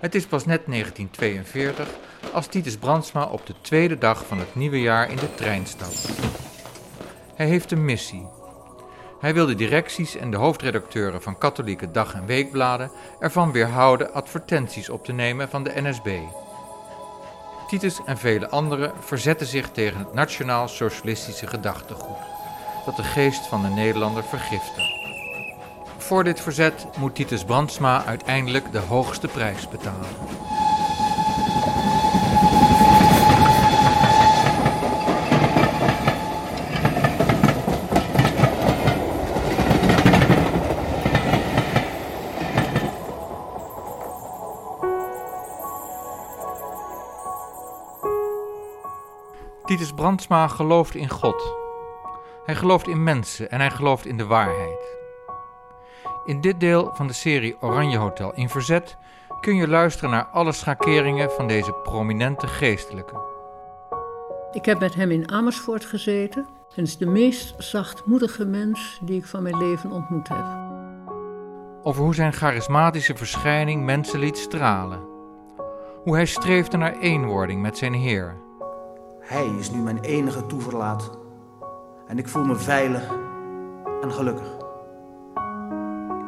Het is pas net 1942 als Titus Brandsma op de tweede dag van het nieuwe jaar in de trein stapt. Hij heeft een missie. Hij wil de directies en de hoofdredacteuren van katholieke dag- en weekbladen ervan weerhouden advertenties op te nemen van de NSB. Titus en vele anderen verzetten zich tegen het nationaal-socialistische gedachtegoed, dat de geest van de Nederlander vergiftigt. Voor dit verzet moet Titus Brandsma uiteindelijk de hoogste prijs betalen. Titus Brandsma gelooft in God. Hij gelooft in mensen en hij gelooft in de waarheid. In dit deel van de serie Oranje Hotel in Verzet kun je luisteren naar alle schakeringen van deze prominente geestelijke. Ik heb met hem in Amersfoort gezeten. Hij is de meest zachtmoedige mens die ik van mijn leven ontmoet heb. Over hoe zijn charismatische verschijning mensen liet stralen. Hoe hij streefde naar eenwording met zijn Heer. Hij is nu mijn enige toeverlaat. En ik voel me veilig en gelukkig.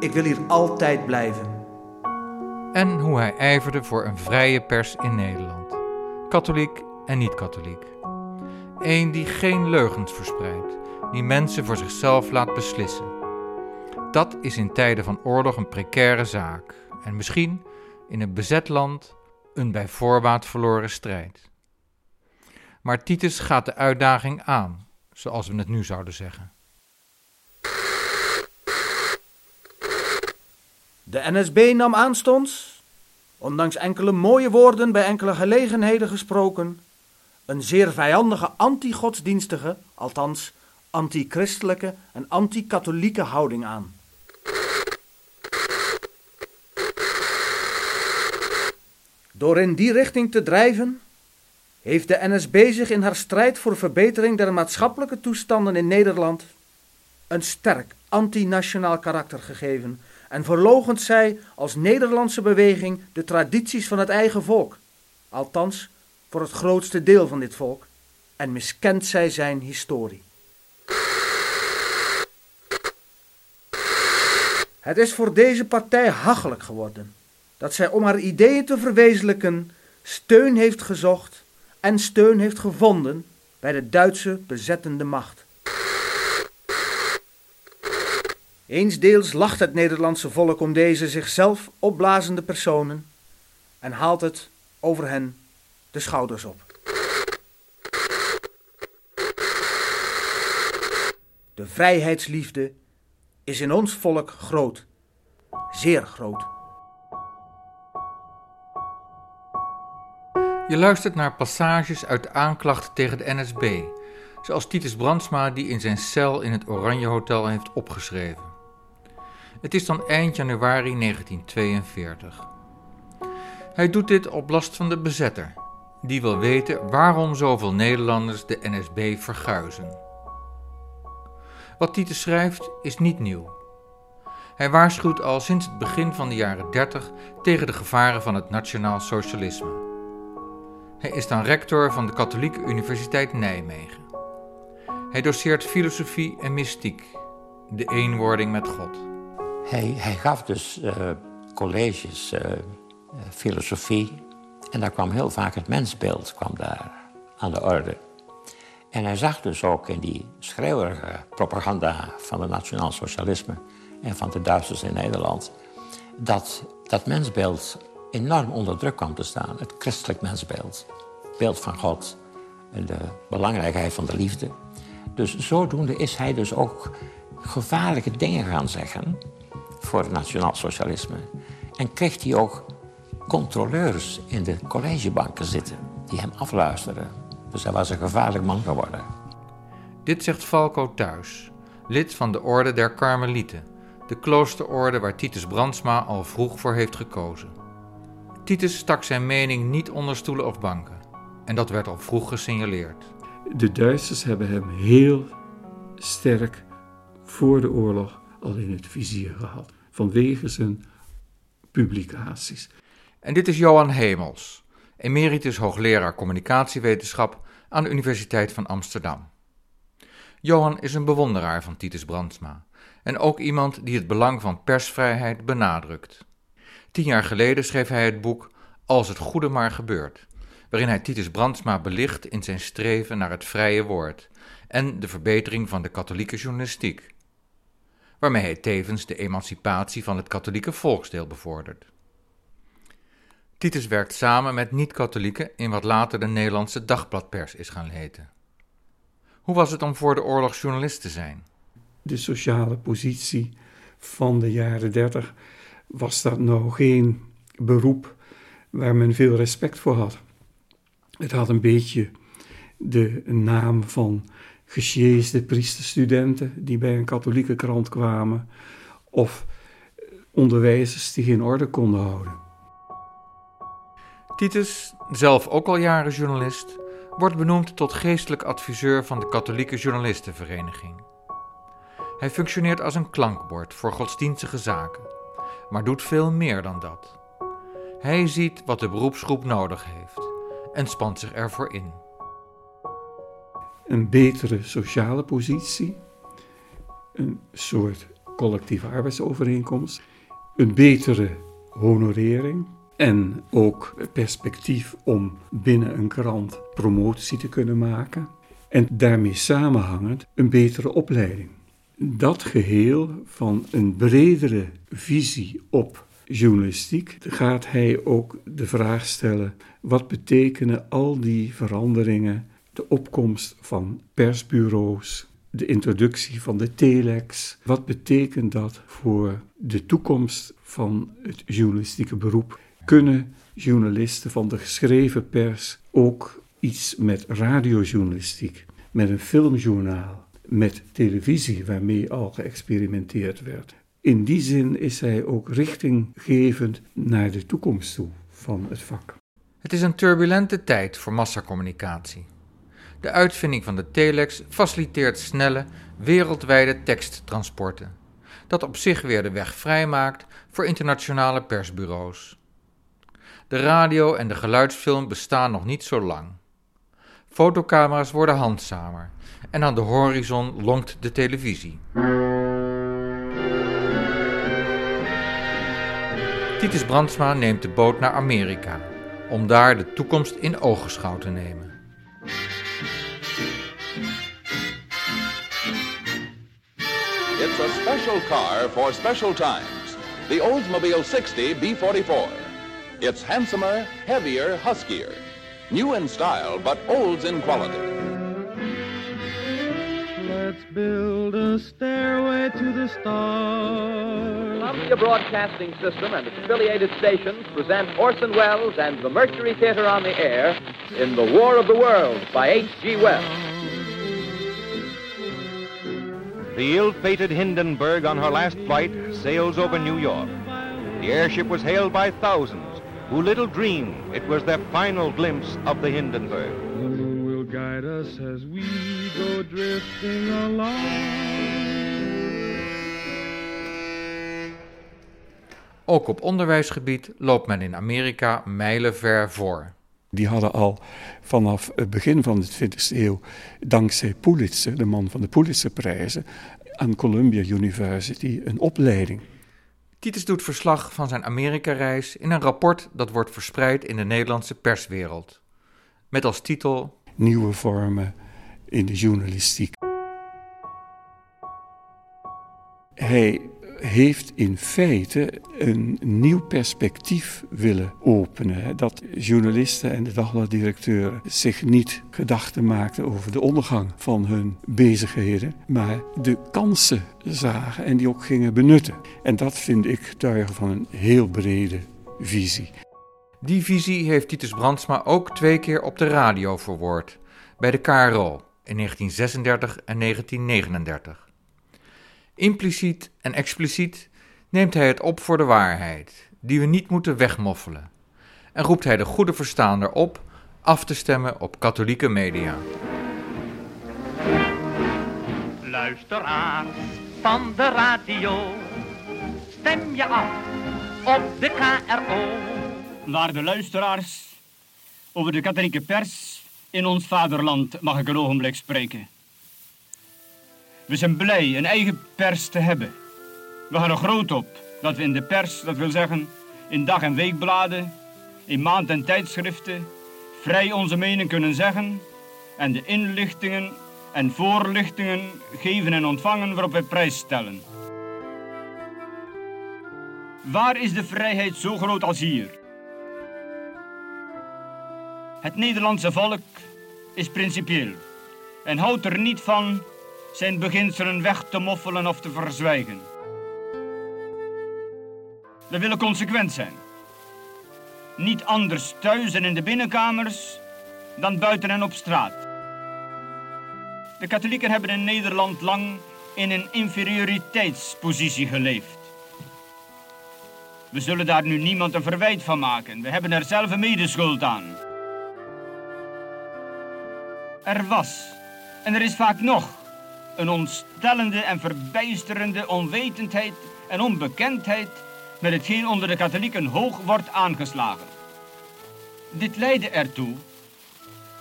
Ik wil hier altijd blijven. En hoe hij ijverde voor een vrije pers in Nederland. Katholiek en niet-katholiek. Eén die geen leugens verspreidt, die mensen voor zichzelf laat beslissen. Dat is in tijden van oorlog een precaire zaak. En misschien in een bezet land een bij voorbaat verloren strijd. Maar Titus gaat de uitdaging aan, zoals we het nu zouden zeggen. De NSB nam aanstonds, ondanks enkele mooie woorden bij enkele gelegenheden gesproken, een zeer vijandige anti-godsdienstige, althans anti-christelijke en anti-katholieke houding aan. Door in die richting te drijven, heeft de NSB zich in haar strijd voor verbetering der maatschappelijke toestanden in Nederland een sterk antinationaal karakter gegeven en verlogent zij als Nederlandse beweging de tradities van het eigen volk, althans voor het grootste deel van dit volk, en miskent zij zijn historie. Het is voor deze partij hachelijk geworden dat zij om haar ideeën te verwezenlijken steun heeft gezocht en steun heeft gevonden bij de Duitse bezettende macht. Eensdeels lacht het Nederlandse volk om deze zichzelf opblazende personen en haalt het over hen de schouders op. De vrijheidsliefde is in ons volk groot, zeer groot. Je luistert naar passages uit de aanklacht tegen de NSB, zoals Titus Brandsma die in zijn cel in het Oranje Hotel heeft opgeschreven. Het is dan eind januari 1942. Hij doet dit op last van de bezetter, die wil weten waarom zoveel Nederlanders de NSB verguizen. Wat Titus schrijft is niet nieuw. Hij waarschuwt al sinds het begin van de jaren 30 tegen de gevaren van het nationaal socialisme. Hij is dan rector van de Katholieke Universiteit Nijmegen. Hij doseert filosofie en mystiek, de eenwording met God. Hij, hij gaf dus uh, colleges, uh, filosofie. En daar kwam heel vaak het mensbeeld kwam daar aan de orde. En hij zag dus ook in die schreeuwerige propaganda van het nationaal socialisme en van de Duitsers in Nederland, dat dat mensbeeld enorm onder druk kwam te staan. Het christelijk mensbeeld, beeld van God en de belangrijkheid van de liefde. Dus zodoende is hij dus ook gevaarlijke dingen gaan zeggen voor het nationaal socialisme. En kreeg hij ook controleurs in de collegebanken zitten die hem afluisteren. Dus hij was een gevaarlijk man geworden. Dit zegt Falco thuis, lid van de Orde der Karmelieten, de kloosterorde waar Titus Brandsma al vroeg voor heeft gekozen. Titus stak zijn mening niet onder stoelen of banken. En dat werd al vroeg gesignaleerd. De Duitsers hebben hem heel sterk voor de oorlog al in het vizier gehad. Vanwege zijn publicaties. En dit is Johan Hemels, emeritus hoogleraar communicatiewetenschap aan de Universiteit van Amsterdam. Johan is een bewonderaar van Titus Brandsma en ook iemand die het belang van persvrijheid benadrukt. Tien jaar geleden schreef hij het boek Als het goede maar gebeurt, waarin hij Titus Brandsma belicht in zijn streven naar het vrije woord en de verbetering van de katholieke journalistiek, waarmee hij tevens de emancipatie van het katholieke volksdeel bevordert. Titus werkt samen met niet-katholieken in wat later de Nederlandse dagbladpers is gaan heten. Hoe was het om voor de oorlog journalist te zijn? De sociale positie van de jaren dertig was dat nou geen beroep waar men veel respect voor had. Het had een beetje de naam van gesjeesde priesterstudenten die bij een katholieke krant kwamen, of onderwijzers die geen orde konden houden. Titus, zelf ook al jaren journalist, wordt benoemd tot geestelijk adviseur van de Katholieke Journalistenvereniging. Hij functioneert als een klankbord voor godsdienstige zaken, maar doet veel meer dan dat. Hij ziet wat de beroepsgroep nodig heeft en spant zich ervoor in. Een betere sociale positie, een soort collectieve arbeidsovereenkomst, een betere honorering en ook perspectief om binnen een krant promotie te kunnen maken. En daarmee samenhangend een betere opleiding. Dat geheel van een bredere visie op journalistiek gaat hij ook de vraag stellen: wat betekenen al die veranderingen, de opkomst van persbureaus, de introductie van de telex, wat betekent dat voor de toekomst van het journalistieke beroep? Kunnen journalisten van de geschreven pers ook iets met radiojournalistiek, met een filmjournaal, met televisie waarmee al geëxperimenteerd werd? In die zin is hij ook richtinggevend naar de toekomst toe van het vak. Het is een turbulente tijd voor massacommunicatie. De uitvinding van de telex faciliteert snelle, wereldwijde teksttransporten, dat op zich weer de weg vrijmaakt voor internationale persbureaus. De radio en de geluidsfilm bestaan nog niet zo lang. Fotocamera's worden handzamer en aan de horizon lonkt de televisie. Titus Brandsma neemt de boot naar Amerika om daar de toekomst in ogenschouw te nemen. It's a special car for special times. The Oldsmobile 60 B44. It's handsomer, heavier, huskier. New in style, but olds in quality. Let's build a stairway to the stars. Columbia Broadcasting System and its affiliated stations present Orson Welles and the Mercury Theater on the Air in The War of the Worlds by H.G. Wells. The ill-fated Hindenburg on her last flight sails over New York. The airship was hailed by thousands who little dreamed it was their final glimpse of the Hindenburg. The moon will guide us as we go drifting along. Ook op onderwijsgebied loopt men in Amerika mijlenver voor. Die hadden al vanaf het begin van de 20e eeuw, dankzij Pulitzer, de man van de Pulitzerprijzen, aan Columbia University een opleiding. Titus doet verslag van zijn Amerikareis in een rapport dat wordt verspreid in de Nederlandse perswereld. Met als titel Nieuwe vormen in de journalistiek. Hij heeft in feite een nieuw perspectief willen openen. Dat journalisten en de dagbladdirecteuren zich niet gedachten maakten over de ondergang van hun bezigheden, maar de kansen zagen en die ook gingen benutten. En dat vind ik tuigen van een heel brede visie. Die visie heeft Titus Brandsma ook twee keer op de radio verwoord, bij de KRO in 1936 en 1939. Impliciet en expliciet neemt hij het op voor de waarheid, die we niet moeten wegmoffelen, en roept hij de goede verstaander op af te stemmen op katholieke media. Luisteraars van de radio, stem je af op de KRO. Waarde luisteraars, over de katholieke pers in ons vaderland mag ik een ogenblik spreken. We zijn blij een eigen pers te hebben. We gaan er groot op dat we in de pers, dat wil zeggen in dag- en weekbladen, in maand- en tijdschriften, vrij onze mening kunnen zeggen en de inlichtingen en voorlichtingen geven en ontvangen waarop wij prijs stellen. Waar is de vrijheid zo groot als hier? Het Nederlandse volk is principieel en houdt er niet van zijn beginselen weg te moffelen of te verzwijgen. We willen consequent zijn. Niet anders thuis en in de binnenkamers dan buiten en op straat. De katholieken hebben in Nederland lang in een inferioriteitspositie geleefd. We zullen daar nu niemand een verwijt van maken. We hebben er zelf een medeschuld aan. Er was, en er is vaak nog, een ontstellende en verbijsterende onwetendheid en onbekendheid met hetgeen onder de katholieken hoog wordt aangeslagen. Dit leidde ertoe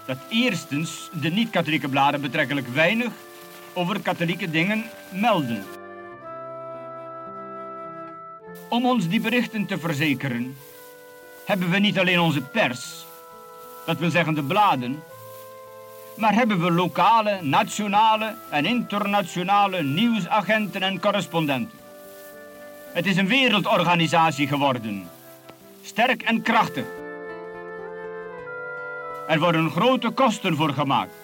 dat eerstens de niet-katholieke bladen betrekkelijk weinig over katholieke dingen melden. Om ons die berichten te verzekeren, hebben we niet alleen onze pers, dat wil zeggen de bladen, maar hebben we lokale, nationale en internationale nieuwsagenten en correspondenten. Het is een wereldorganisatie geworden, sterk en krachtig. Er worden grote kosten voor gemaakt.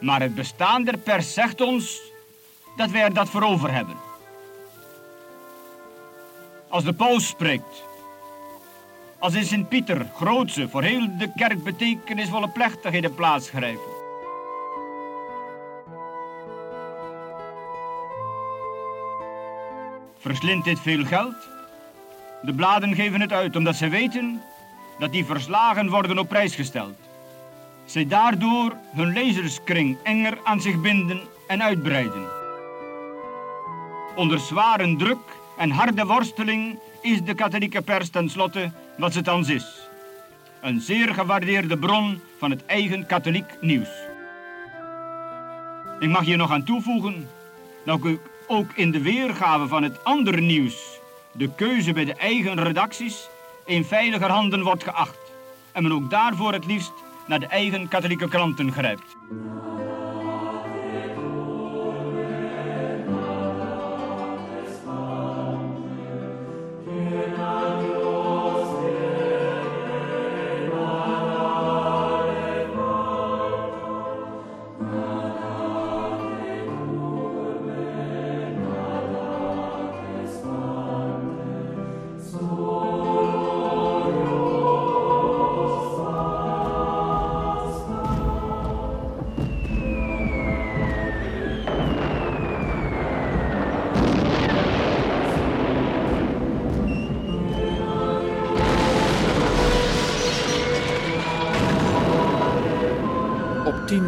Maar het bestaan der pers zegt ons dat wij er dat voor over hebben. Als de paus spreekt, als in Sint-Pieter grootse, voor heel de kerk betekenisvolle plechtigheden plaatsgrijpen. Verslindt dit veel geld? De bladen geven het uit omdat ze weten dat die verslagen worden op prijs gesteld. Zij daardoor hun lezerskring enger aan zich binden en uitbreiden. Onder zware druk en harde worsteling is de katholieke pers tenslotte wat ze thans is. Een zeer gewaardeerde bron van het eigen katholiek nieuws. Ik mag hier nog aan toevoegen dat ook in de weergave van het andere nieuws de keuze bij de eigen redacties in veiliger handen wordt geacht en men ook daarvoor het liefst naar de eigen katholieke kranten grijpt.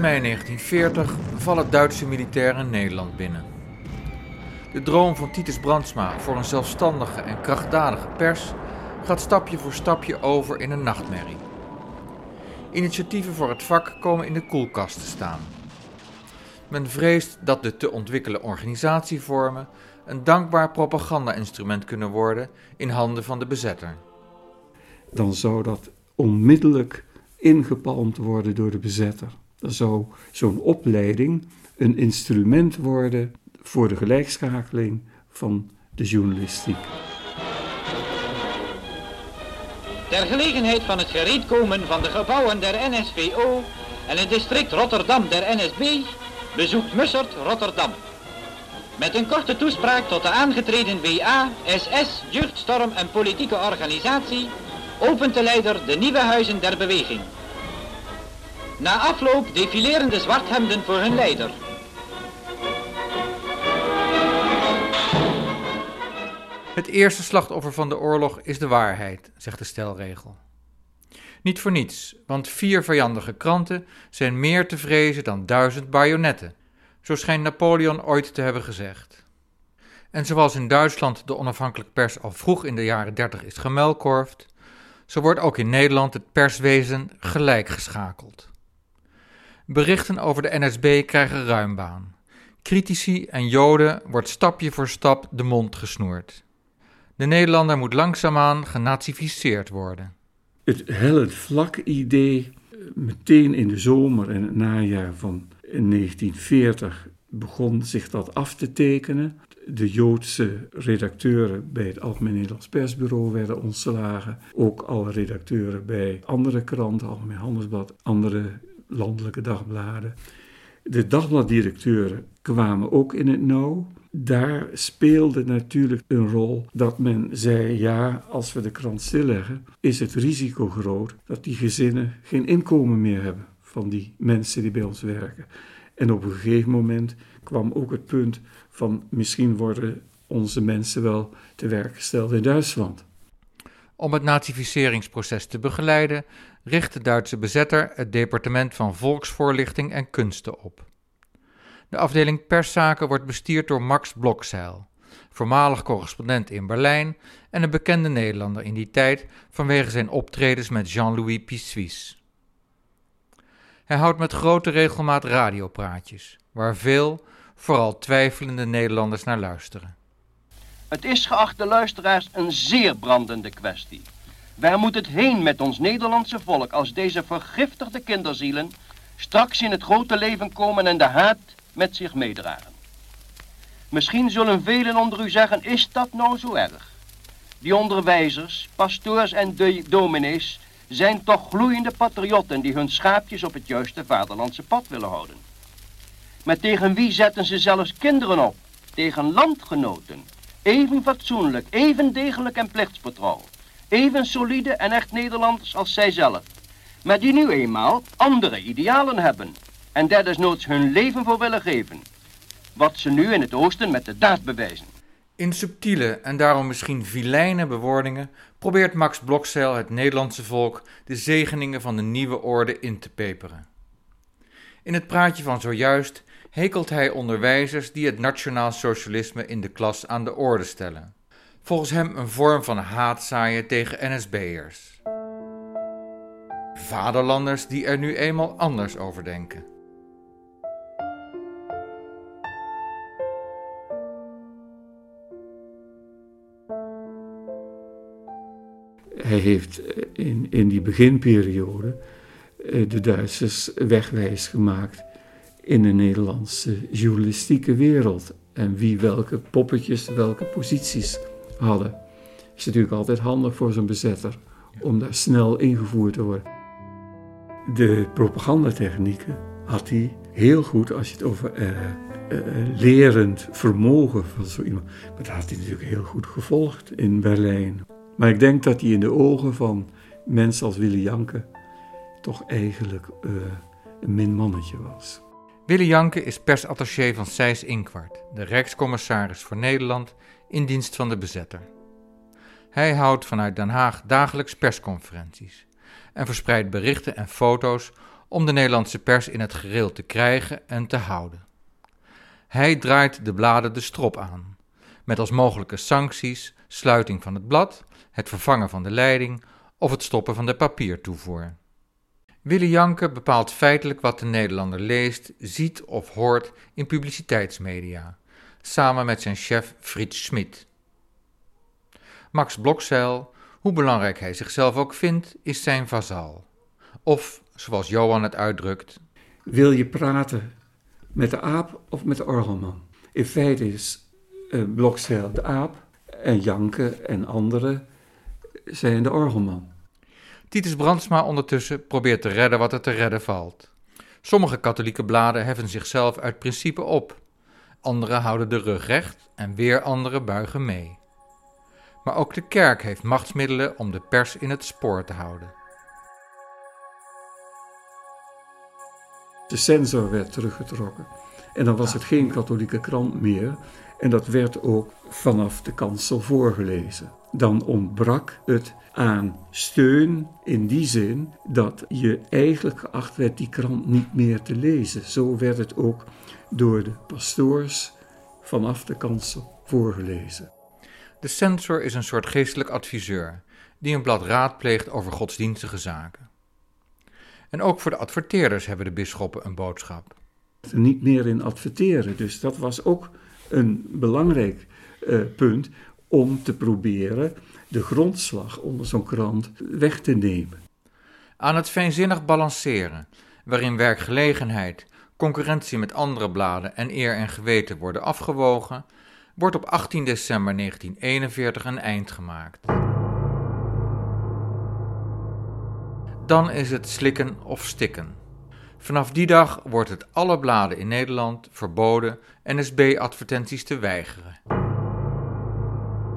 Mei 1940 vallen Duitse militairen Nederland binnen. De droom van Titus Brandsma voor een zelfstandige en krachtdadige pers gaat stapje voor stapje over in een nachtmerrie. Initiatieven voor het vak komen in de koelkast te staan. Men vreest dat de te ontwikkelen organisatievormen een dankbaar propaganda-instrument kunnen worden in handen van de bezetter. Dan zou dat onmiddellijk ingepalmd worden door de bezetter. Dan zou zo'n opleiding een instrument worden voor de gelijkschakeling van de journalistiek. Ter gelegenheid van het gereedkomen van de gebouwen der NSVO en het district Rotterdam der NSB bezoekt Mussert Rotterdam. Met een korte toespraak tot de aangetreden WA, SS, jeugdstorm en politieke organisatie opent de leider de nieuwe huizen der beweging. Na afloop defileren de zwarthemden voor hun leider. Het eerste slachtoffer van de oorlog is de waarheid, zegt de stelregel. Niet voor niets, want vier vijandige kranten zijn meer te vrezen dan duizend bajonetten. Zo schijnt Napoleon ooit te hebben gezegd. En zoals in Duitsland de onafhankelijke pers al vroeg in de jaren dertig is gemuilkorfd, Zo wordt ook in Nederland het perswezen gelijk geschakeld. Berichten over de NSB krijgen ruim baan. Critici en Joden wordt stapje voor stap de mond gesnoerd. De Nederlander moet langzaamaan genazificeerd worden. Het hellend vlak idee, meteen in de zomer en het najaar van 1940 begon zich dat af te tekenen. De Joodse redacteuren bij het Algemeen Nederlands Persbureau werden ontslagen. Ook alle redacteuren bij andere kranten, Algemeen Handelsblad, andere landelijke dagbladen. De dagbladdirecteuren kwamen ook in het nauw. Daar speelde natuurlijk een rol dat men zei: ja, als we de krant stilleggen, is het risico groot dat die gezinnen geen inkomen meer hebben van die mensen die bij ons werken. En op een gegeven moment kwam ook het punt van misschien worden onze mensen wel te werk gesteld in Duitsland. Om het nazificeringsproces te begeleiden, richt de Duitse bezetter het departement van Volksvoorlichting en Kunsten op. De afdeling perszaken wordt bestuurd door Max Blokzeil, voormalig correspondent in Berlijn en een bekende Nederlander in die tijd vanwege zijn optredens met Jean-Louis Pissuis. Hij houdt met grote regelmaat radiopraatjes, waar veel, vooral twijfelende Nederlanders naar luisteren. Het is, geachte luisteraars, een zeer brandende kwestie. Waar moet het heen met ons Nederlandse volk als deze vergiftigde kinderzielen straks in het grote leven komen en de haat met zich meedragen? Misschien zullen velen onder u zeggen, is dat nou zo erg? Die onderwijzers, pastoors en dominees zijn toch gloeiende patriotten die hun schaapjes op het juiste vaderlandse pad willen houden. Maar tegen wie zetten ze zelfs kinderen op? Tegen landgenoten. Even fatsoenlijk, even degelijk en plichtsbetrouw. Even solide en echt Nederlanders als zijzelf. Maar die nu eenmaal andere idealen hebben. En daar desnoods hun leven voor willen geven. Wat ze nu in het oosten met de daad bewijzen. In subtiele en daarom misschien vilijne bewoordingen probeert Max Blokzeil het Nederlandse volk de zegeningen van de nieuwe orde in te peperen. In het praatje van zojuist hekelt hij onderwijzers die het nationaal socialisme in de klas aan de orde stellen. Volgens hem een vorm van haatzaaien tegen NSB'ers. Vaderlanders die er nu eenmaal anders over denken. Hij heeft in, in die beginperiode eh, de Duitsers wegwijs gemaakt in de Nederlandse journalistieke wereld. En wie welke poppetjes, welke posities hadden. is natuurlijk altijd handig voor zo'n bezetter om daar snel ingevoerd te worden. De propagandatechnieken had hij heel goed als je het over uh, uh, lerend vermogen van zo iemand. Maar dat had hij natuurlijk heel goed gevolgd in Berlijn. Maar ik denk dat hij in de ogen van mensen als Willy Janke toch eigenlijk uh, een min mannetje was. Willy Janke is persattaché van Sijs Inkwart, de Rijkscommissaris voor Nederland in dienst van de bezetter. Hij houdt vanuit Den Haag dagelijks persconferenties en verspreidt berichten en foto's om de Nederlandse pers in het gereel te krijgen en te houden. Hij draait de bladen de strop aan, met als mogelijke sancties sluiting van het blad, het vervangen van de leiding of het stoppen van de papiertoevoer. Willy Janke bepaalt feitelijk wat de Nederlander leest, ziet of hoort in publiciteitsmedia, samen met zijn chef Frits Schmid. Max Blokzeil, hoe belangrijk hij zichzelf ook vindt, is zijn vazal. Of, zoals Johan het uitdrukt... Wil je praten met de aap of met de orgelman? In feite is uh, Blokzeil de aap en Janke en anderen zijn de orgelman. Titus Brandsma ondertussen probeert te redden wat er te redden valt. Sommige katholieke bladen heffen zichzelf uit principe op. Anderen houden de rug recht en weer anderen buigen mee. Maar ook de kerk heeft machtsmiddelen om de pers in het spoor te houden. De censor werd teruggetrokken. En dan was het geen katholieke krant meer. En dat werd ook vanaf de kansel voorgelezen. Dan ontbrak het aan steun in die zin dat je eigenlijk geacht werd die krant niet meer te lezen. Zo werd het ook door de pastoors vanaf de kansel voorgelezen. De censor is een soort geestelijk adviseur die een blad raadpleegt over godsdienstige zaken. En ook voor de adverteerders hebben de bisschoppen een boodschap. Niet meer in adverteren, dus dat was ook een belangrijk uh, punt om te proberen de grondslag onder zo'n krant weg te nemen. Aan het fijnzinnig balanceren, waarin werkgelegenheid, concurrentie met andere bladen en eer en geweten worden afgewogen, wordt op 18 december 1941 een eind gemaakt. Dan is het slikken of stikken. Vanaf die dag wordt het alle bladen in Nederland verboden NSB-advertenties te weigeren.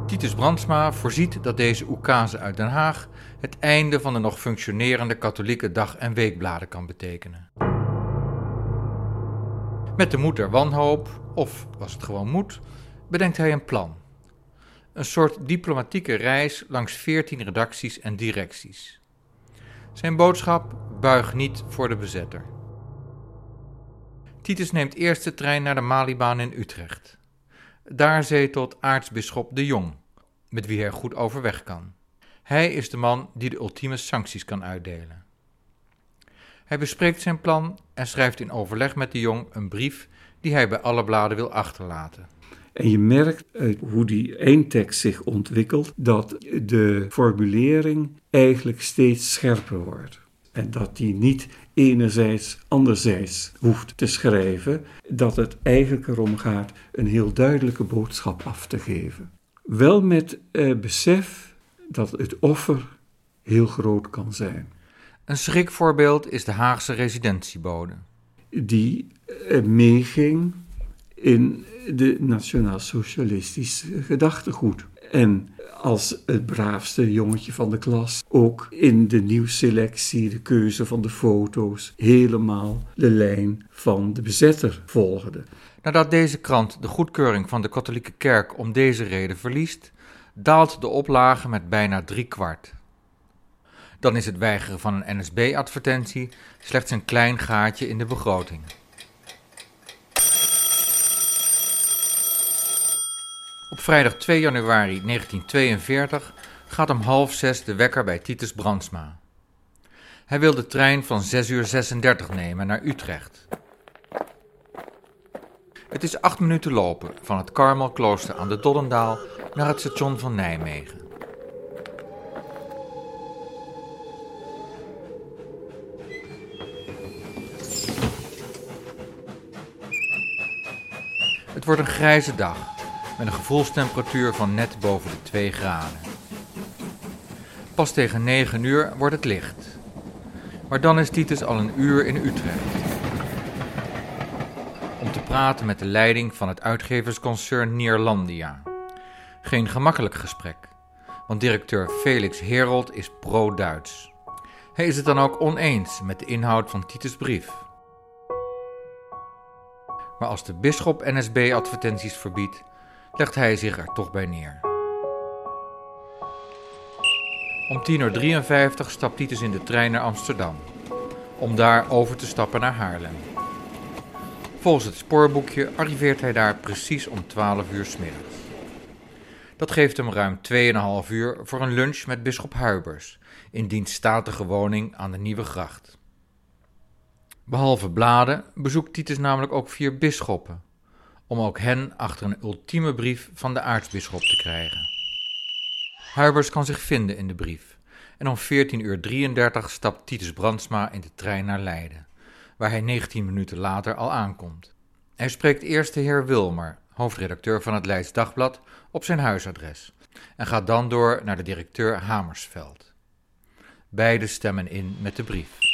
Titus Brandsma voorziet dat deze oekase uit Den Haag het einde van de nog functionerende katholieke dag- en weekbladen kan betekenen. Met de moed der wanhoop, of was het gewoon moed, bedenkt hij een plan. Een soort diplomatieke reis langs veertien redacties en directies. Zijn boodschap: buig niet voor de bezetter. Titus neemt eerst de trein naar de Malibaan in Utrecht. Daar zetelt aartsbisschop de Jong, met wie hij goed overweg kan. Hij is de man die de ultieme sancties kan uitdelen. Hij bespreekt zijn plan en schrijft in overleg met de Jong een brief die hij bij alle bladen wil achterlaten. En je merkt uit hoe die eindtekst zich ontwikkelt dat de formulering eigenlijk steeds scherper wordt. En dat die niet enerzijds anderzijds hoeft te schrijven, dat het eigenlijk erom gaat een heel duidelijke boodschap af te geven. Wel met eh, besef dat het offer heel groot kan zijn. Een schrikvoorbeeld is de Haagse residentiebode. Die eh, meeging in de nationaal-socialistisch gedachtegoed. En als het braafste jongetje van de klas ook in de nieuwsselectie, de keuze van de foto's, helemaal de lijn van de bezetter volgde. Nadat deze krant de goedkeuring van de katholieke kerk om deze reden verliest, daalt de oplage met bijna drie kwart. Dan is het weigeren van een NSB-advertentie slechts een klein gaatje in de begroting. Op vrijdag 2 januari 1942 gaat om half zes de wekker bij Titus Brandsma. Hij wil de trein van 6 uur 36 nemen naar Utrecht. Het is acht minuten lopen van het Karmelklooster aan de Doddendaal naar het station van Nijmegen. Het wordt een grijze dag met een gevoelstemperatuur van net boven de 2 graden. Pas tegen 9 uur wordt het licht. Maar dan is Titus al een uur in Utrecht. Om te praten met de leiding van het uitgeversconcern Neerlandia. Geen gemakkelijk gesprek, want directeur Felix Herold is pro-Duits. Hij is het dan ook oneens met de inhoud van Titus' brief. Maar als de bisschop NSB-advertenties verbiedt, legt hij zich er toch bij neer. Om 10.53 uur stapt Titus in de trein naar Amsterdam, om daar over te stappen naar Haarlem. Volgens het spoorboekje arriveert hij daar precies om 12 uur s middags. Dat geeft hem ruim 2,5 uur voor een lunch met bisschop Huibers in diens statige woning aan de Nieuwe Gracht. Behalve bladen bezoekt Titus namelijk ook vier bisschoppen, om ook hen achter een ultieme brief van de aartsbisschop te krijgen. Huibers kan zich vinden in de brief en om 14.33 uur stapt Titus Brandsma in de trein naar Leiden, waar hij 19 minuten later al aankomt. Hij spreekt eerst de heer Wilmer, hoofdredacteur van het Leids Dagblad, op zijn huisadres en gaat dan door naar de directeur Hamersveld. Beide stemmen in met de brief.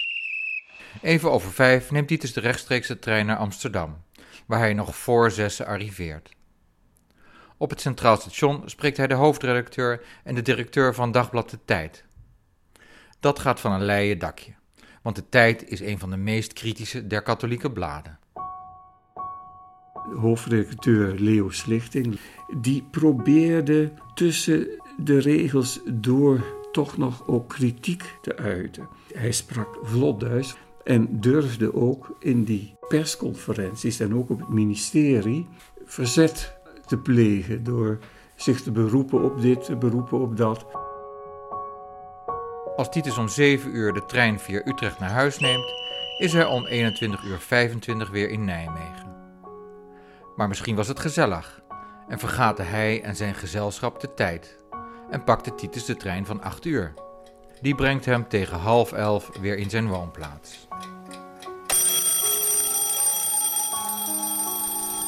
Even over vijf neemt Titus de rechtstreekse trein naar Amsterdam, waar hij nog voor zessen arriveert. Op het Centraal Station spreekt hij de hoofdredacteur en de directeur van Dagblad De Tijd. Dat gaat van een leien dakje, want De Tijd is een van de meest kritische der katholieke bladen. Hoofdredacteur Leo Slichting, die probeerde tussen de regels door toch nog ook kritiek te uiten. Hij sprak vlot Duits en durfde ook in die persconferenties en ook op het ministerie verzet te plegen door zich te beroepen op dit, te beroepen op dat. Als Titus om 7 uur de trein via Utrecht naar huis neemt, is hij om 21 uur 25 weer in Nijmegen. Maar misschien was het gezellig en vergaten hij en zijn gezelschap de tijd en pakte Titus de trein van 8 uur. Die brengt hem tegen half elf weer in zijn woonplaats.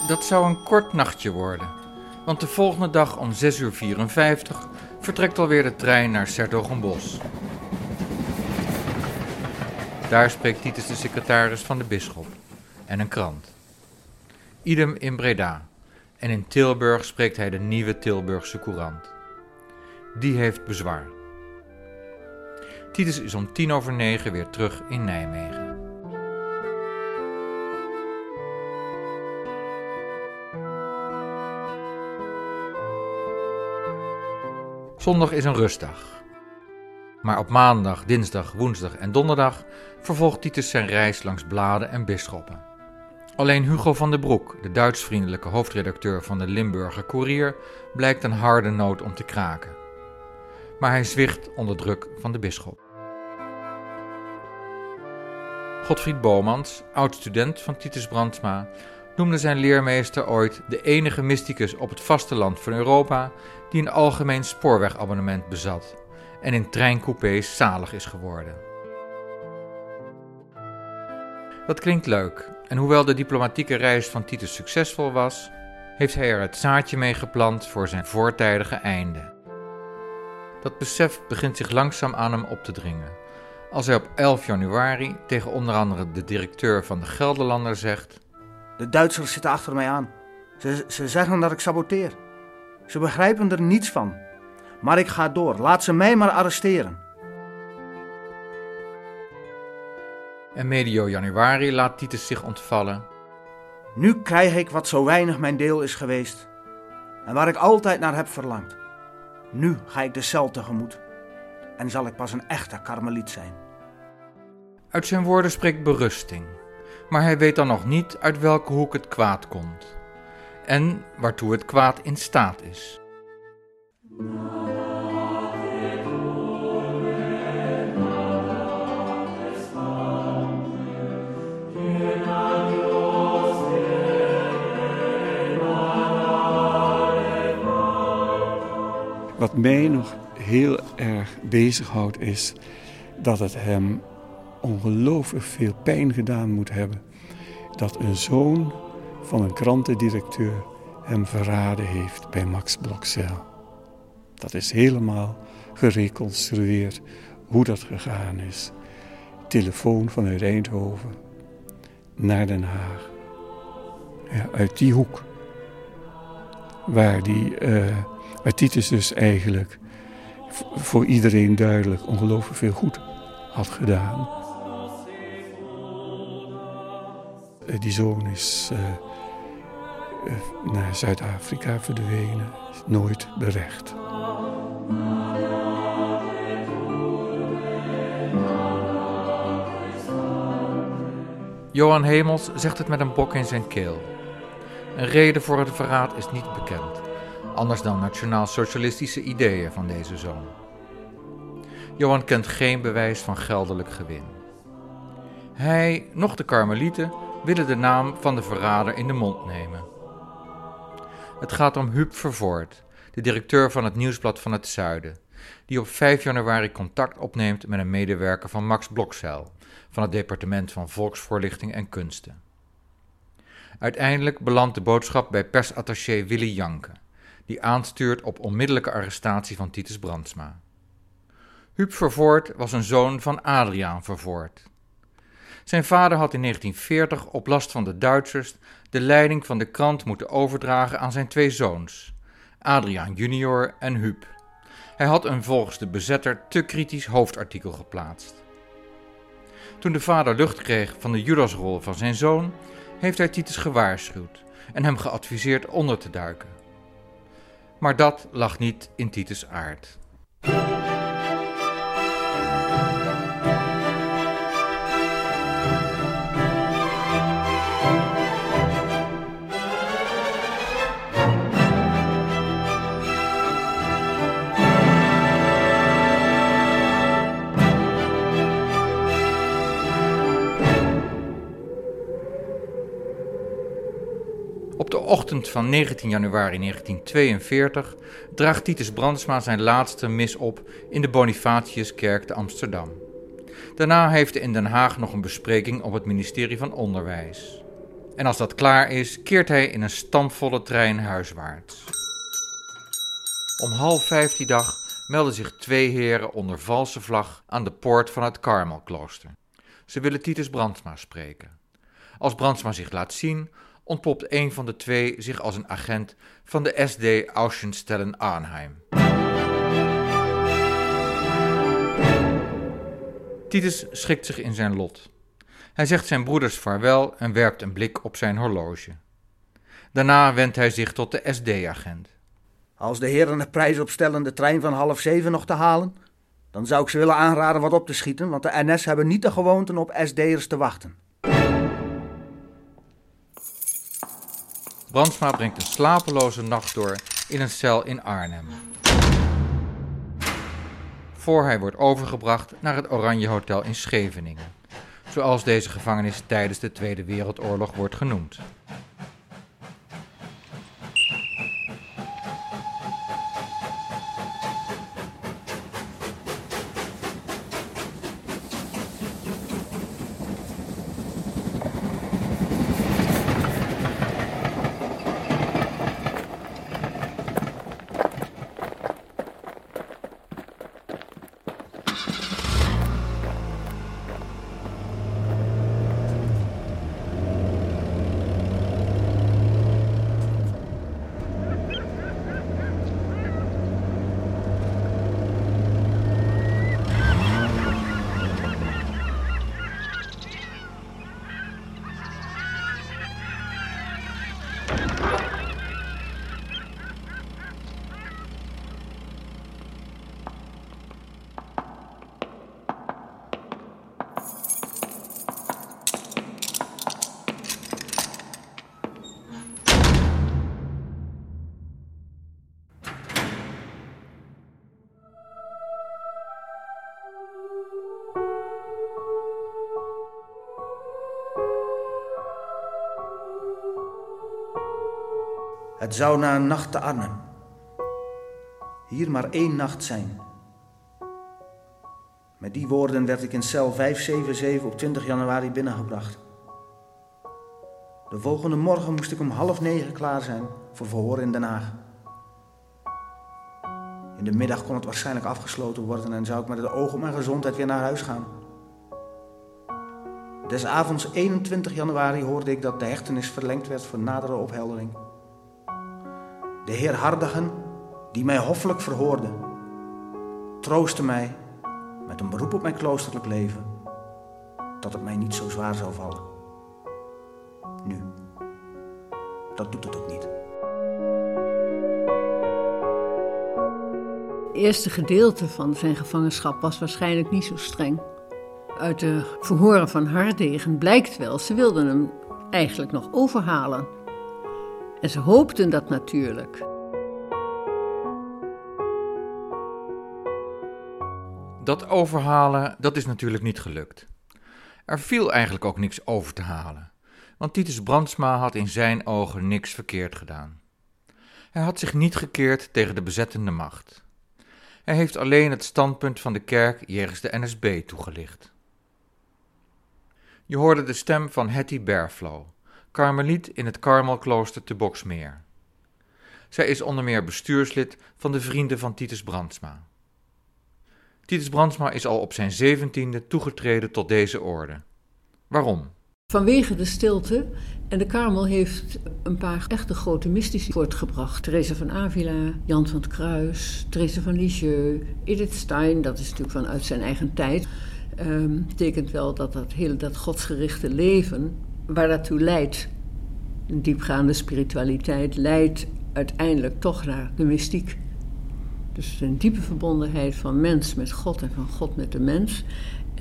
Dat zou een kort nachtje worden, want de volgende dag om 6 uur 54 vertrekt alweer de trein naar Sertogenbos. Daar spreekt Titus de secretaris van de bisschop en een krant. Idem in Breda en in Tilburg spreekt hij de nieuwe Tilburgse courant. Die heeft bezwaar. Titus is om tien over negen weer terug in Nijmegen. Zondag is een rustdag. Maar op maandag, dinsdag, woensdag en donderdag vervolgt Titus zijn reis langs bladen en bisschoppen. Alleen Hugo van den Broek, de Duitsvriendelijke hoofdredacteur van de Limburger Courier, blijkt een harde noot om te kraken. Maar hij zwicht onder druk van de bisschop. Godfried Bomans, oud-student van Titus Brandsma, noemde zijn leermeester ooit de enige mysticus op het vasteland van Europa die een algemeen spoorwegabonnement bezat en in treincoupés zalig is geworden. Dat klinkt leuk, en hoewel de diplomatieke reis van Titus succesvol was, heeft hij er het zaadje mee geplant voor zijn voortijdige einde. Dat besef begint zich langzaam aan hem op te dringen. Als hij op 11 januari tegen onder andere de directeur van de Gelderlander zegt: De Duitsers zitten achter mij aan. Ze, ze zeggen dat ik saboteer. Ze begrijpen er niets van. Maar ik ga door. Laat ze mij maar arresteren. En medio januari laat Titus zich ontvallen. Nu krijg ik wat zo weinig mijn deel is geweest. En waar ik altijd naar heb verlangd. Nu ga ik de cel tegemoet. En zal ik pas een echte karmeliet zijn. Uit zijn woorden spreekt berusting. Maar hij weet dan nog niet uit welke hoek het kwaad komt. En waartoe het kwaad in staat is. Wat mij nog heel erg bezighoudt is dat het hem ongelooflijk veel pijn gedaan moet hebben. Dat een zoon van een krantendirecteur hem verraden heeft bij Max Blokcel. Dat is helemaal gereconstrueerd hoe dat gegaan is. Telefoon vanuit Eindhoven naar Den Haag. Ja, uit die hoek. Waar, die, uh, Titus dus eigenlijk voor iedereen duidelijk ongelooflijk veel goed had gedaan. Uh, die zoon is uh, naar Zuid-Afrika verdwenen, is nooit berecht. Johan Hemels zegt het met een bok in zijn keel. Een reden voor het verraad is niet bekend, anders dan nationaal-socialistische ideeën van deze zoon. Johan kent geen bewijs van geldelijk gewin. Hij, nog de Karmelieten, willen de naam van de verrader in de mond nemen. Het gaat om Huub Vervoort, de directeur van het Nieuwsblad van het Zuiden, die op 5 januari contact opneemt met een medewerker van Max Blokzeil van het departement van Volksvoorlichting en Kunsten. Uiteindelijk belandt de boodschap bij persattaché Willy Janke, die aanstuurt op onmiddellijke arrestatie van Titus Brandsma. Huub Vervoort was een zoon van Adriaan Vervoort. Zijn vader had in 1940 op last van de Duitsers de leiding van de krant moeten overdragen aan zijn twee zoons, Adriaan junior en Huub. Hij had een volgens de bezetter te kritisch hoofdartikel geplaatst. Toen de vader lucht kreeg van de Judasrol van zijn zoon, heeft hij Titus gewaarschuwd en hem geadviseerd onder te duiken. Maar dat lag niet in Titus' aard. Ochtend van 19 januari 1942 draagt Titus Brandsma zijn laatste mis op in de Bonifatiuskerk te Amsterdam. Daarna heeft hij in Den Haag nog een bespreking op het ministerie van Onderwijs. En als dat klaar is, keert hij in een stampvolle trein huiswaarts. Om half vijf die dag melden zich twee heren onder valse vlag aan de poort van het Karmelklooster. Ze willen Titus Brandsma spreken. Als Brandsma zich laat zien, ontpopt een van de twee zich als een agent van de SD Auschenstellen Arnheim. Titus schikt zich in zijn lot. Hij zegt zijn broeders vaarwel en werpt een blik op zijn horloge. Daarna wendt hij zich tot de SD-agent. Als de heren er stellen de trein van half zeven nog te halen, dan zou ik ze willen aanraden wat op te schieten, want de NS hebben niet de gewoonte op SD'ers te wachten. Brandsma brengt een slapeloze nacht door in een cel in Arnhem. Voor hij wordt overgebracht naar het Oranje Hotel in Scheveningen, zoals deze gevangenis tijdens de Tweede Wereldoorlog wordt genoemd. Het zou na een nacht te hier maar één nacht zijn. Met die woorden werd ik in cel 577 op 20 januari binnengebracht. De volgende morgen moest ik om half negen klaar zijn voor verhoor in Den Haag. In de middag kon het waarschijnlijk afgesloten worden en zou ik met het oog op mijn gezondheid weer naar huis gaan. Des avonds 21 januari hoorde ik dat de hechtenis verlengd werd voor nadere opheldering. De heer Hardigen, die mij hoffelijk verhoorde, troostte mij met een beroep op mijn kloosterlijk leven dat het mij niet zo zwaar zou vallen. Nu, dat doet het ook niet. Het eerste gedeelte van zijn gevangenschap was waarschijnlijk niet zo streng. Uit de verhoren van Hardegen blijkt wel, ze wilden hem eigenlijk nog overhalen. En ze hoopten dat natuurlijk. Dat overhalen, dat is natuurlijk niet gelukt. Er viel eigenlijk ook niks over te halen, want Titus Brandsma had in zijn ogen niks verkeerd gedaan. Hij had zich niet gekeerd tegen de bezettende macht. Hij heeft alleen het standpunt van de kerk jegens de NSB toegelicht. Je hoorde de stem van Hetty Berflow, karmeliet in het Karmelklooster te Boksmeer. Zij is onder meer bestuurslid van de Vrienden van Titus Brandsma. Titus Brandsma is al op zijn zeventiende toegetreden tot deze orde. Waarom? Vanwege de stilte. En de Karmel heeft een paar echte grote mystici voortgebracht. Therese van Avila, Jan van het Kruis, Therese van Lisieux, Edith Stein, dat is natuurlijk vanuit zijn eigen tijd. Um, betekent wel dat dat hele dat godsgerichte leven, waar daartoe leidt, een diepgaande spiritualiteit, leidt uiteindelijk toch naar de mystiek. Dus een diepe verbondenheid van mens met God en van God met de mens.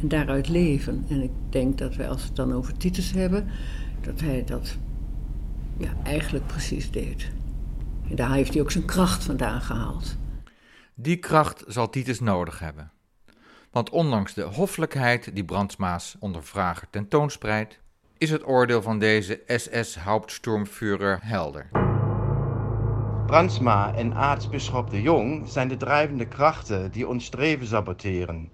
En daaruit leven. En ik denk dat wij, als we het dan over Titus hebben, dat hij dat ja, eigenlijk precies deed. En daar heeft hij ook zijn kracht vandaan gehaald. Die kracht zal Titus nodig hebben. Want ondanks de hoffelijkheid die Brandsmaas onder vrager tentoonspreidt, is het oordeel van deze SS-Hauptsturmführer helder. Brandsma en aartsbisschop de Jong zijn de drijvende krachten die ons streven saboteren.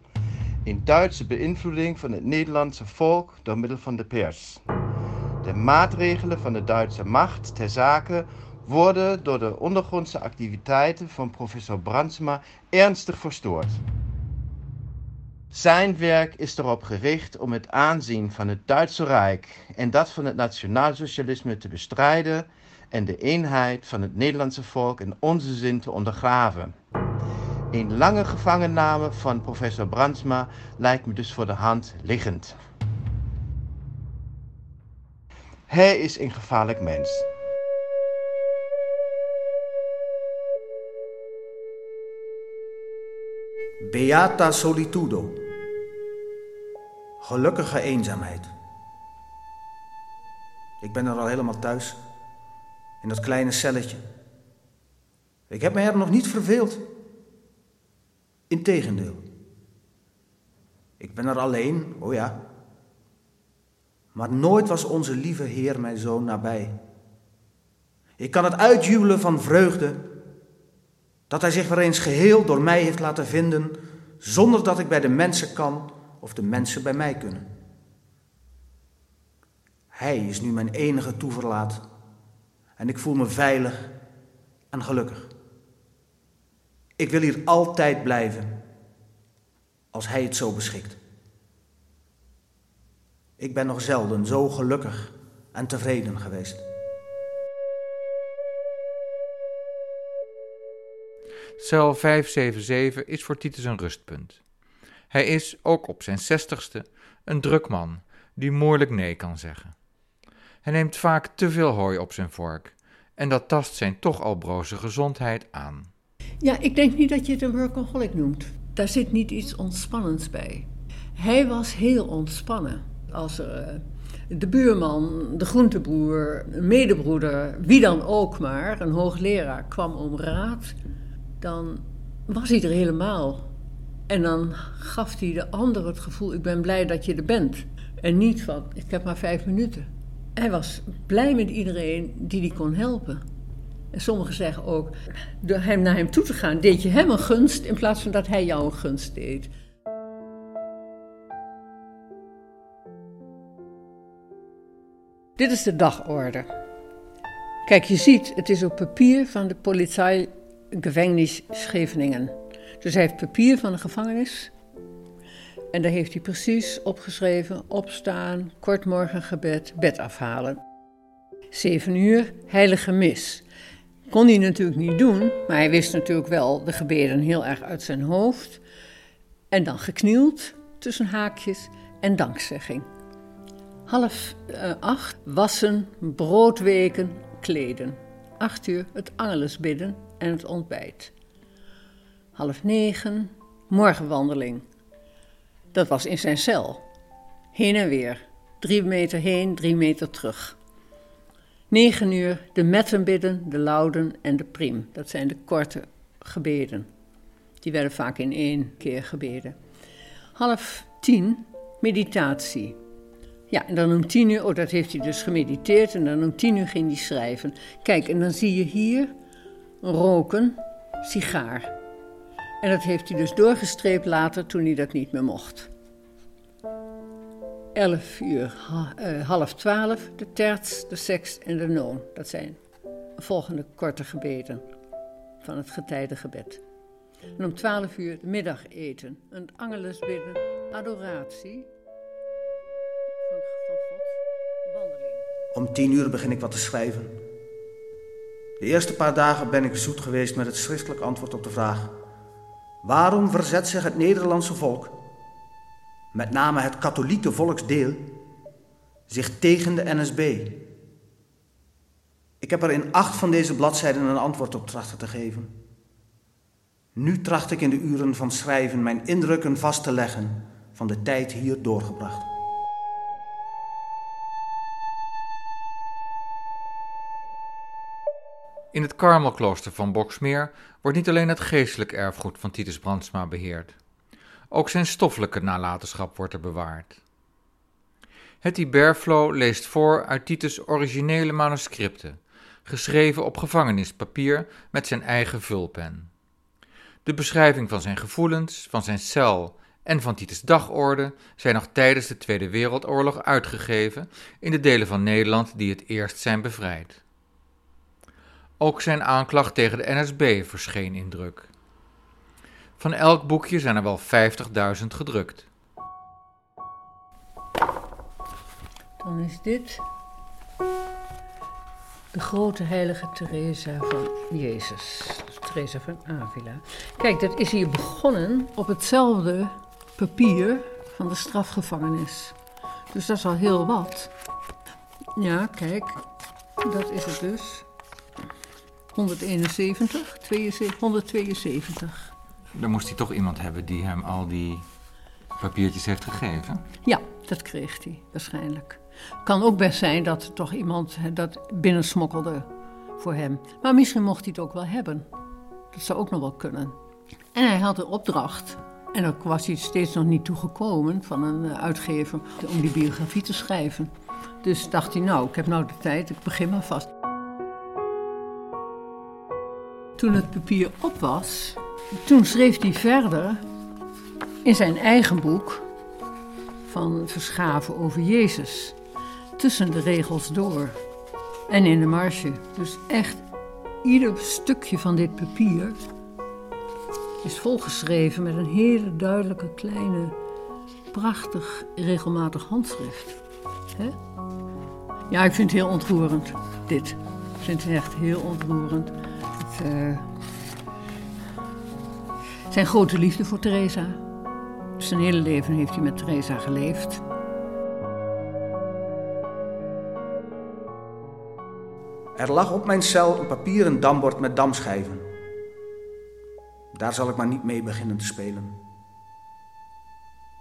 In Duitse beïnvloeding van het Nederlandse volk door middel van de pers. De maatregelen van de Duitse macht ter zake worden door de ondergrondse activiteiten van professor Brandsma ernstig verstoord. Zijn werk is erop gericht om het aanzien van het Duitse Rijk en dat van het nationaalsocialisme te bestrijden en de eenheid van het Nederlandse volk in onze zin te ondergraven. Een lange gevangenname van professor Brandsma lijkt me dus voor de hand liggend. Hij is een gevaarlijk mens. Beata solitudo. Gelukkige eenzaamheid. Ik ben er al helemaal thuis. In dat kleine celletje. Ik heb me er nog niet verveeld. Integendeel. Ik ben er alleen, oh ja. Maar nooit was onze lieve Heer mij zo nabij. Ik kan het uitjubelen van vreugde dat Hij zich weer eens geheel door mij heeft laten vinden, zonder dat ik bij de mensen kan of de mensen bij mij kunnen. Hij is nu mijn enige toeverlaat en ik voel me veilig en gelukkig. Ik wil hier altijd blijven, als Hij het zo beschikt. Ik ben nog zelden zo gelukkig en tevreden geweest. Cel 577 is voor Titus een rustpunt. Hij is, ook op zijn zestigste, een druk man die moeilijk nee kan zeggen. Hij neemt vaak te veel hooi op zijn vork en dat tast zijn toch al broze gezondheid aan. Ja, ik denk niet dat je het een workaholic noemt. Daar zit niet iets ontspannends bij. Hij was heel ontspannen. Als er eh, de buurman, de groenteboer, een medebroeder, wie dan ook maar, een hoogleraar kwam om raad, dan was hij er helemaal. En dan gaf hij de ander het gevoel: ik ben blij dat je er bent. En niet van: ik heb maar vijf minuten. Hij was blij met iedereen die hij kon helpen. En sommigen zeggen ook: door hem naar hem toe te gaan, deed je hem een gunst in plaats van dat hij jou een gunst deed. Dit is de dagorde. Kijk, je ziet, het is op papier van de politie Gevangenis Scheveningen. Dus hij heeft papier van de gevangenis. En daar heeft hij precies opgeschreven: opstaan, kort morgengebed, bed afhalen. Zeven uur, heilige mis. Kon hij natuurlijk niet doen, maar hij wist natuurlijk wel de gebeden heel erg uit zijn hoofd. En dan geknield tussen haakjes en dankzegging. Half uh, acht wassen, broodweken, kleden. Acht uur het angelus bidden en het ontbijt. Half negen, morgenwandeling. Dat was in zijn cel. Heen en weer. Drie meter heen, drie meter terug. Negen uur de metten bidden, de lauden en de prim. Dat zijn de korte gebeden. Die werden vaak in één keer gebeden. Half tien meditatie. Ja, en dan om tien uur, oh dat heeft hij dus gemediteerd en dan om tien uur ging hij schrijven. Kijk, en dan zie je hier roken, sigaar. En dat heeft hij dus doorgestreept later toen hij dat niet meer mocht. 11 uur, uh, half twaalf, de terts, de sext en de noon. Dat zijn volgende korte gebeden van het getijdengebed. En om 12 uur middageten, een angelusbidden, adoratie van, van God, wandeling. Om 10 uur begin ik wat te schrijven. De eerste paar dagen ben ik zoet geweest met het schriftelijk antwoord op de vraag: waarom verzet zich het Nederlandse volk, met name het katholieke volksdeel, zich tegen de NSB? Ik heb er in acht van deze bladzijden een antwoord op trachten te geven. Nu tracht ik in de uren van schrijven mijn indrukken vast te leggen van de tijd hier doorgebracht. In het Karmelklooster van Boksmeer wordt niet alleen het geestelijk erfgoed van Titus Brandsma beheerd. Ook zijn stoffelijke nalatenschap wordt er bewaard. Hetty Berflow leest voor uit Titus' originele manuscripten, geschreven op gevangenispapier met zijn eigen vulpen. De beschrijving van zijn gevoelens, van zijn cel en van Titus' dagorde zijn nog tijdens de Tweede Wereldoorlog uitgegeven in de delen van Nederland die het eerst zijn bevrijd. Ook zijn aanklacht tegen de NSB verscheen in druk. Van elk boekje zijn er wel 50.000 gedrukt. Dan is dit de grote heilige Teresa van Jezus. Teresa van Avila. Kijk, dat is hier begonnen op hetzelfde papier van de strafgevangenis. Dus dat is al heel wat. Ja, kijk, dat is het dus. 171, 72, 172. Dan moest hij toch iemand hebben die hem al die papiertjes heeft gegeven? Ja, dat kreeg hij waarschijnlijk. Kan ook best zijn dat er toch iemand dat binnensmokkelde voor hem. Maar misschien mocht hij het ook wel hebben. Dat zou ook nog wel kunnen. En hij had een opdracht. En daar was hij steeds nog niet toegekomen van een eh, uitgever om die biografie te schrijven. Dus dacht hij, nou, ik heb nou de tijd, ik begin maar vast. Toen het papier op was, toen schreef hij verder in zijn eigen boek van Verschaven over Jezus. Tussen de regels door en in de marge. Dus echt ieder stukje van dit papier is volgeschreven met een hele duidelijke, kleine, prachtig, regelmatig handschrift. Ja, ik vind het heel ontroerend, dit. Ik vind het echt heel ontroerend. Uh, zijn grote liefde voor Teresa. Zijn hele leven heeft hij met Teresa geleefd. Er lag op mijn cel een papieren dambord met damschijven. Daar zal ik maar niet mee beginnen te spelen.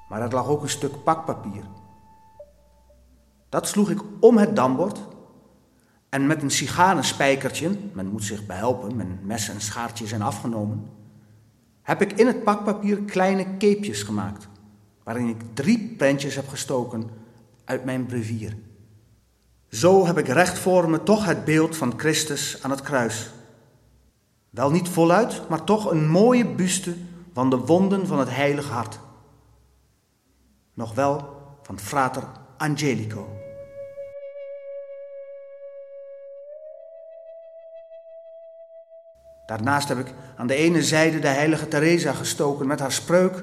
Maar er lag ook een stuk pakpapier. Dat sloeg ik om het dambord en met een sigarenspijkertje, men moet zich behelpen, mijn mes en schaartje zijn afgenomen, heb ik in het pakpapier kleine keepjes gemaakt, waarin ik drie prentjes heb gestoken uit mijn brevier. Zo heb ik recht voor me toch het beeld van Christus aan het kruis. Wel niet voluit, maar toch een mooie buste van de wonden van het heilige hart. Nog wel van frater Angelico. Daarnaast heb ik aan de ene zijde de heilige Teresa gestoken met haar spreuk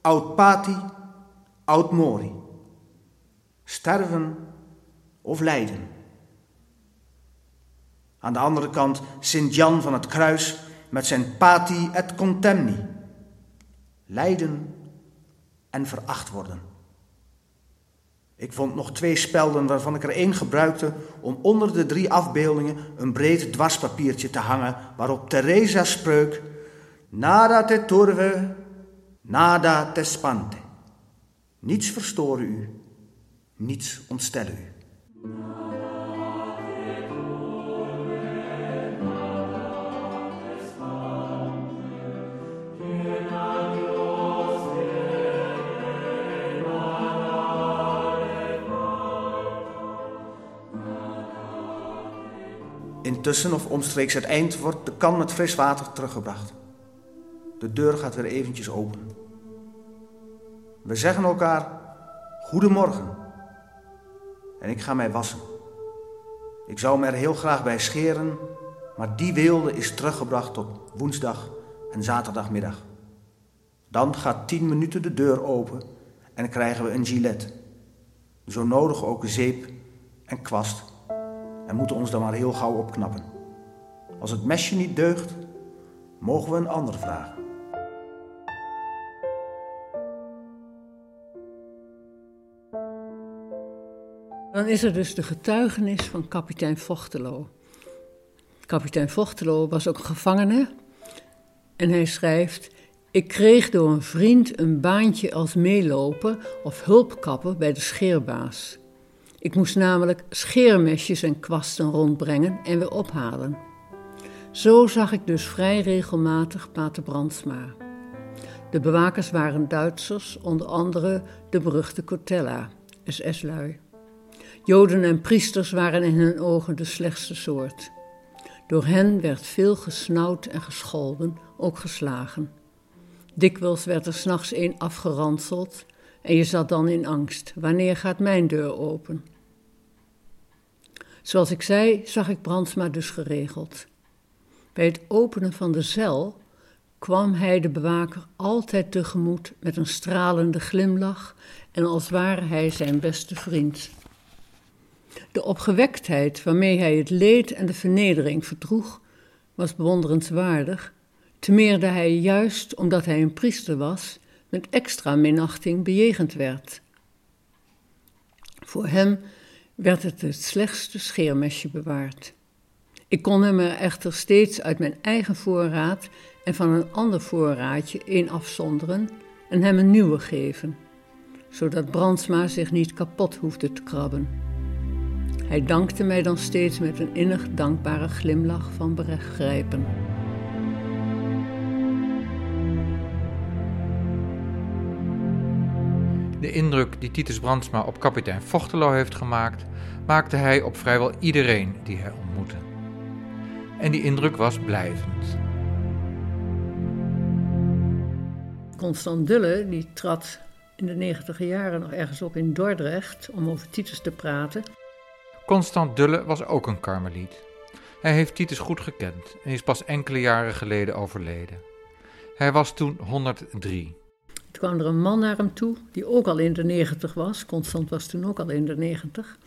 Aut pati, aut mori. Sterven of lijden. Aan de andere kant Sint Jan van het Kruis met zijn pati et contemni. Lijden en veracht worden. Ik vond nog twee spelden waarvan ik er één gebruikte om onder de drie afbeeldingen een breed dwarspapiertje te hangen waarop Theresa's spreuk Nada te turve, nada te spante. Niets verstoren u, niets ontstellen u. Intussen of omstreeks het eind wordt de kan met fris water teruggebracht. De deur gaat weer eventjes open. We zeggen elkaar goedemorgen. En ik ga mij wassen. Ik zou me er heel graag bij scheren, maar die weelde is teruggebracht tot woensdag en zaterdagmiddag. Dan gaat tien minuten de deur open en krijgen we een gilet. Zo nodig ook zeep en kwast en moeten ons dan maar heel gauw opknappen. Als het mesje niet deugt, mogen we een ander vragen. Dan is er dus de getuigenis van kapitein Vochtelo. Kapitein Vochtelo was ook gevangene en hij schrijft: Ik kreeg door een vriend een baantje als meelopen of hulpkapper bij de scheerbaas. Ik moest namelijk scheermesjes en kwasten rondbrengen en weer ophalen. Zo zag ik dus vrij regelmatig Pater Brandsma. De bewakers waren Duitsers, onder andere de beruchte Cortella. SS-lui. Joden en priesters waren in hun ogen de slechtste soort. Door hen werd veel gesnauwd en gescholden, ook geslagen. Dikwijls werd er s'nachts een afgeranseld en je zat dan in angst. Wanneer gaat mijn deur open? Zoals ik zei, zag ik Brandsma dus geregeld. Bij het openen van de cel kwam hij de bewaker altijd tegemoet met een stralende glimlach en als ware hij zijn beste vriend. De opgewektheid waarmee hij het leed en de vernedering verdroeg, was bewonderenswaardig, te meer dat hij juist omdat hij een priester was, met extra minachting bejegend werd. Voor hem werd het het slechtste scheermesje bewaard. Ik kon hem er echter steeds uit mijn eigen voorraad en van een ander voorraadje een afzonderen en hem een nieuwe geven, zodat Brandsma zich niet kapot hoefde te krabben. Hij dankte mij dan steeds met een innig dankbare glimlach van begrijpen. De indruk die Titus Brandsma op kapitein Vochtelo heeft gemaakt, maakte hij op vrijwel iedereen die hij ontmoette. En die indruk was blijvend. Constant Dulle die trad in de negentiger jaren nog ergens op in Dordrecht om over Titus te praten. Constant Dulle was ook een karmeliet. Hij heeft Titus goed gekend en is pas enkele jaren geleden overleden. Hij was toen 103. Toen kwam er een man naar hem toe, die ook al in de negentig was. Constant was toen ook al in de negentig.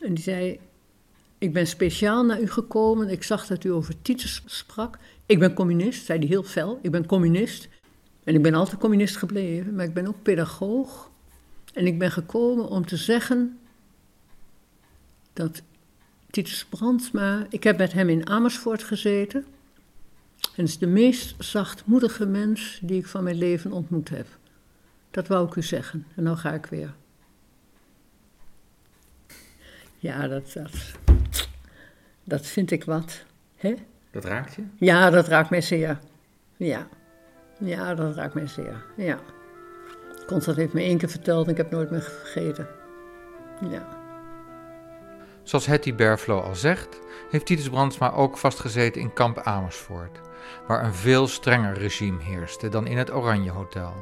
En die zei, ik ben speciaal naar u gekomen. Ik zag dat u over Titus sprak. Ik ben communist, zei hij heel fel. Ik ben communist. En ik ben altijd communist gebleven, maar ik ben ook pedagoog. En ik ben gekomen om te zeggen dat Titus Brandsma... Ik heb met hem in Amersfoort gezeten... En is de meest zachtmoedige mens die ik van mijn leven ontmoet heb. Dat wou ik u zeggen. En dan ga ik weer. Ja, dat, dat, dat vind ik wat. Hè? Dat raakt je? Ja, dat raakt mij zeer. Ja. Ja, dat raakt mij zeer. Ja. Constant heeft me één keer verteld en ik heb nooit meer vergeten. Ja. Zoals Hetty Berflo al zegt, heeft Titus Brandsma ook vastgezeten in kamp Amersfoort, waar een veel strenger regime heerste dan in het Oranje Hotel.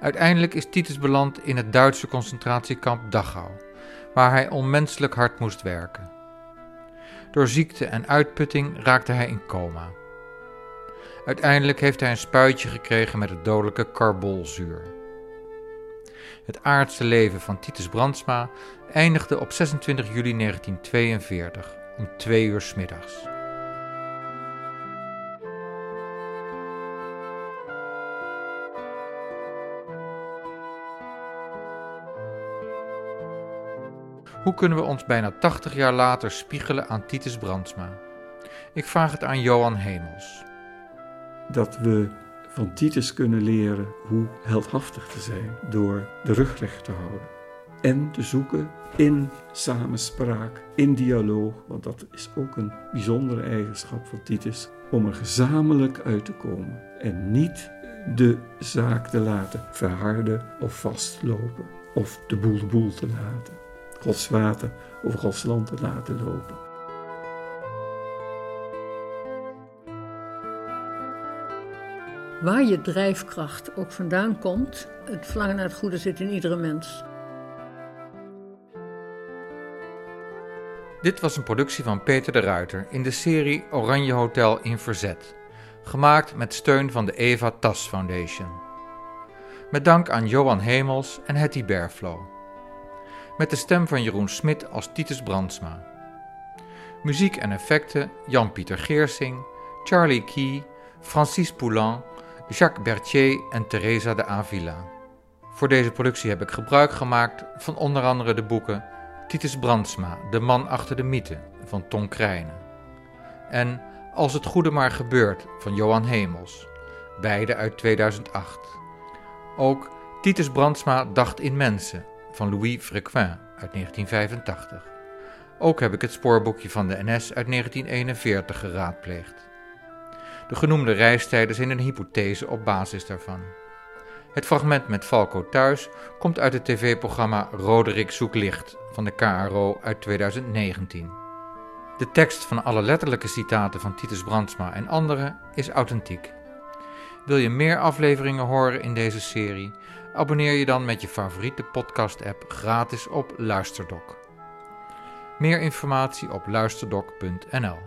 Uiteindelijk is Titus beland in het Duitse concentratiekamp Dachau, waar hij onmenselijk hard moest werken. Door ziekte en uitputting raakte hij in coma. Uiteindelijk heeft hij een spuitje gekregen met het dodelijke karbolzuur. Het aardse leven van Titus Brandsma eindigde op 26 juli 1942 om twee uur s middags. Hoe kunnen we ons bijna 80 jaar later spiegelen aan Titus Brandsma? Ik vraag het aan Johan Hemels. Dat we van Titus kunnen leren hoe heldhaftig te zijn door de rug recht te houden. En te zoeken in samenspraak, in dialoog, want dat is ook een bijzondere eigenschap van Titus, om er gezamenlijk uit te komen en niet de zaak te laten verharden of vastlopen of de boel de boel te laten. Gods water over Gods land te laten lopen. Waar je drijfkracht ook vandaan komt, het verlangen naar het goede zit in iedere mens. Dit was een productie van Peter de Ruiter in de serie Oranje Hotel in Verzet, gemaakt met steun van de Eva Tas Foundation. Met dank aan Johan Hemels en Hetty Berflo. Met de stem van Jeroen Smit als Titus Brandsma. Muziek en effecten Jan-Pieter Geersing, Charlie Key, Francis Poulan, Jacques Berthier en Teresa de Avila. Voor deze productie heb ik gebruik gemaakt van onder andere de boeken Titus Brandsma, De man achter de mythe van Ton Krijnen. En Als het goede maar gebeurt van Johan Hemels, beide uit 2008. Ook Titus Brandsma dacht in mensen van Louis Frequin uit 1985. Ook heb ik het spoorboekje van de NS uit 1941 geraadpleegd. De genoemde reistijden zijn een hypothese op basis daarvan. Het fragment met Falco thuis komt uit het tv-programma Roderick zoekt licht van de KRO uit 2019. De tekst van alle letterlijke citaten van Titus Brandsma en anderen is authentiek. Wil je meer afleveringen horen in deze serie? Abonneer je dan met je favoriete podcast-app gratis op Luisterdoc. Meer informatie op luisterdoc.nl.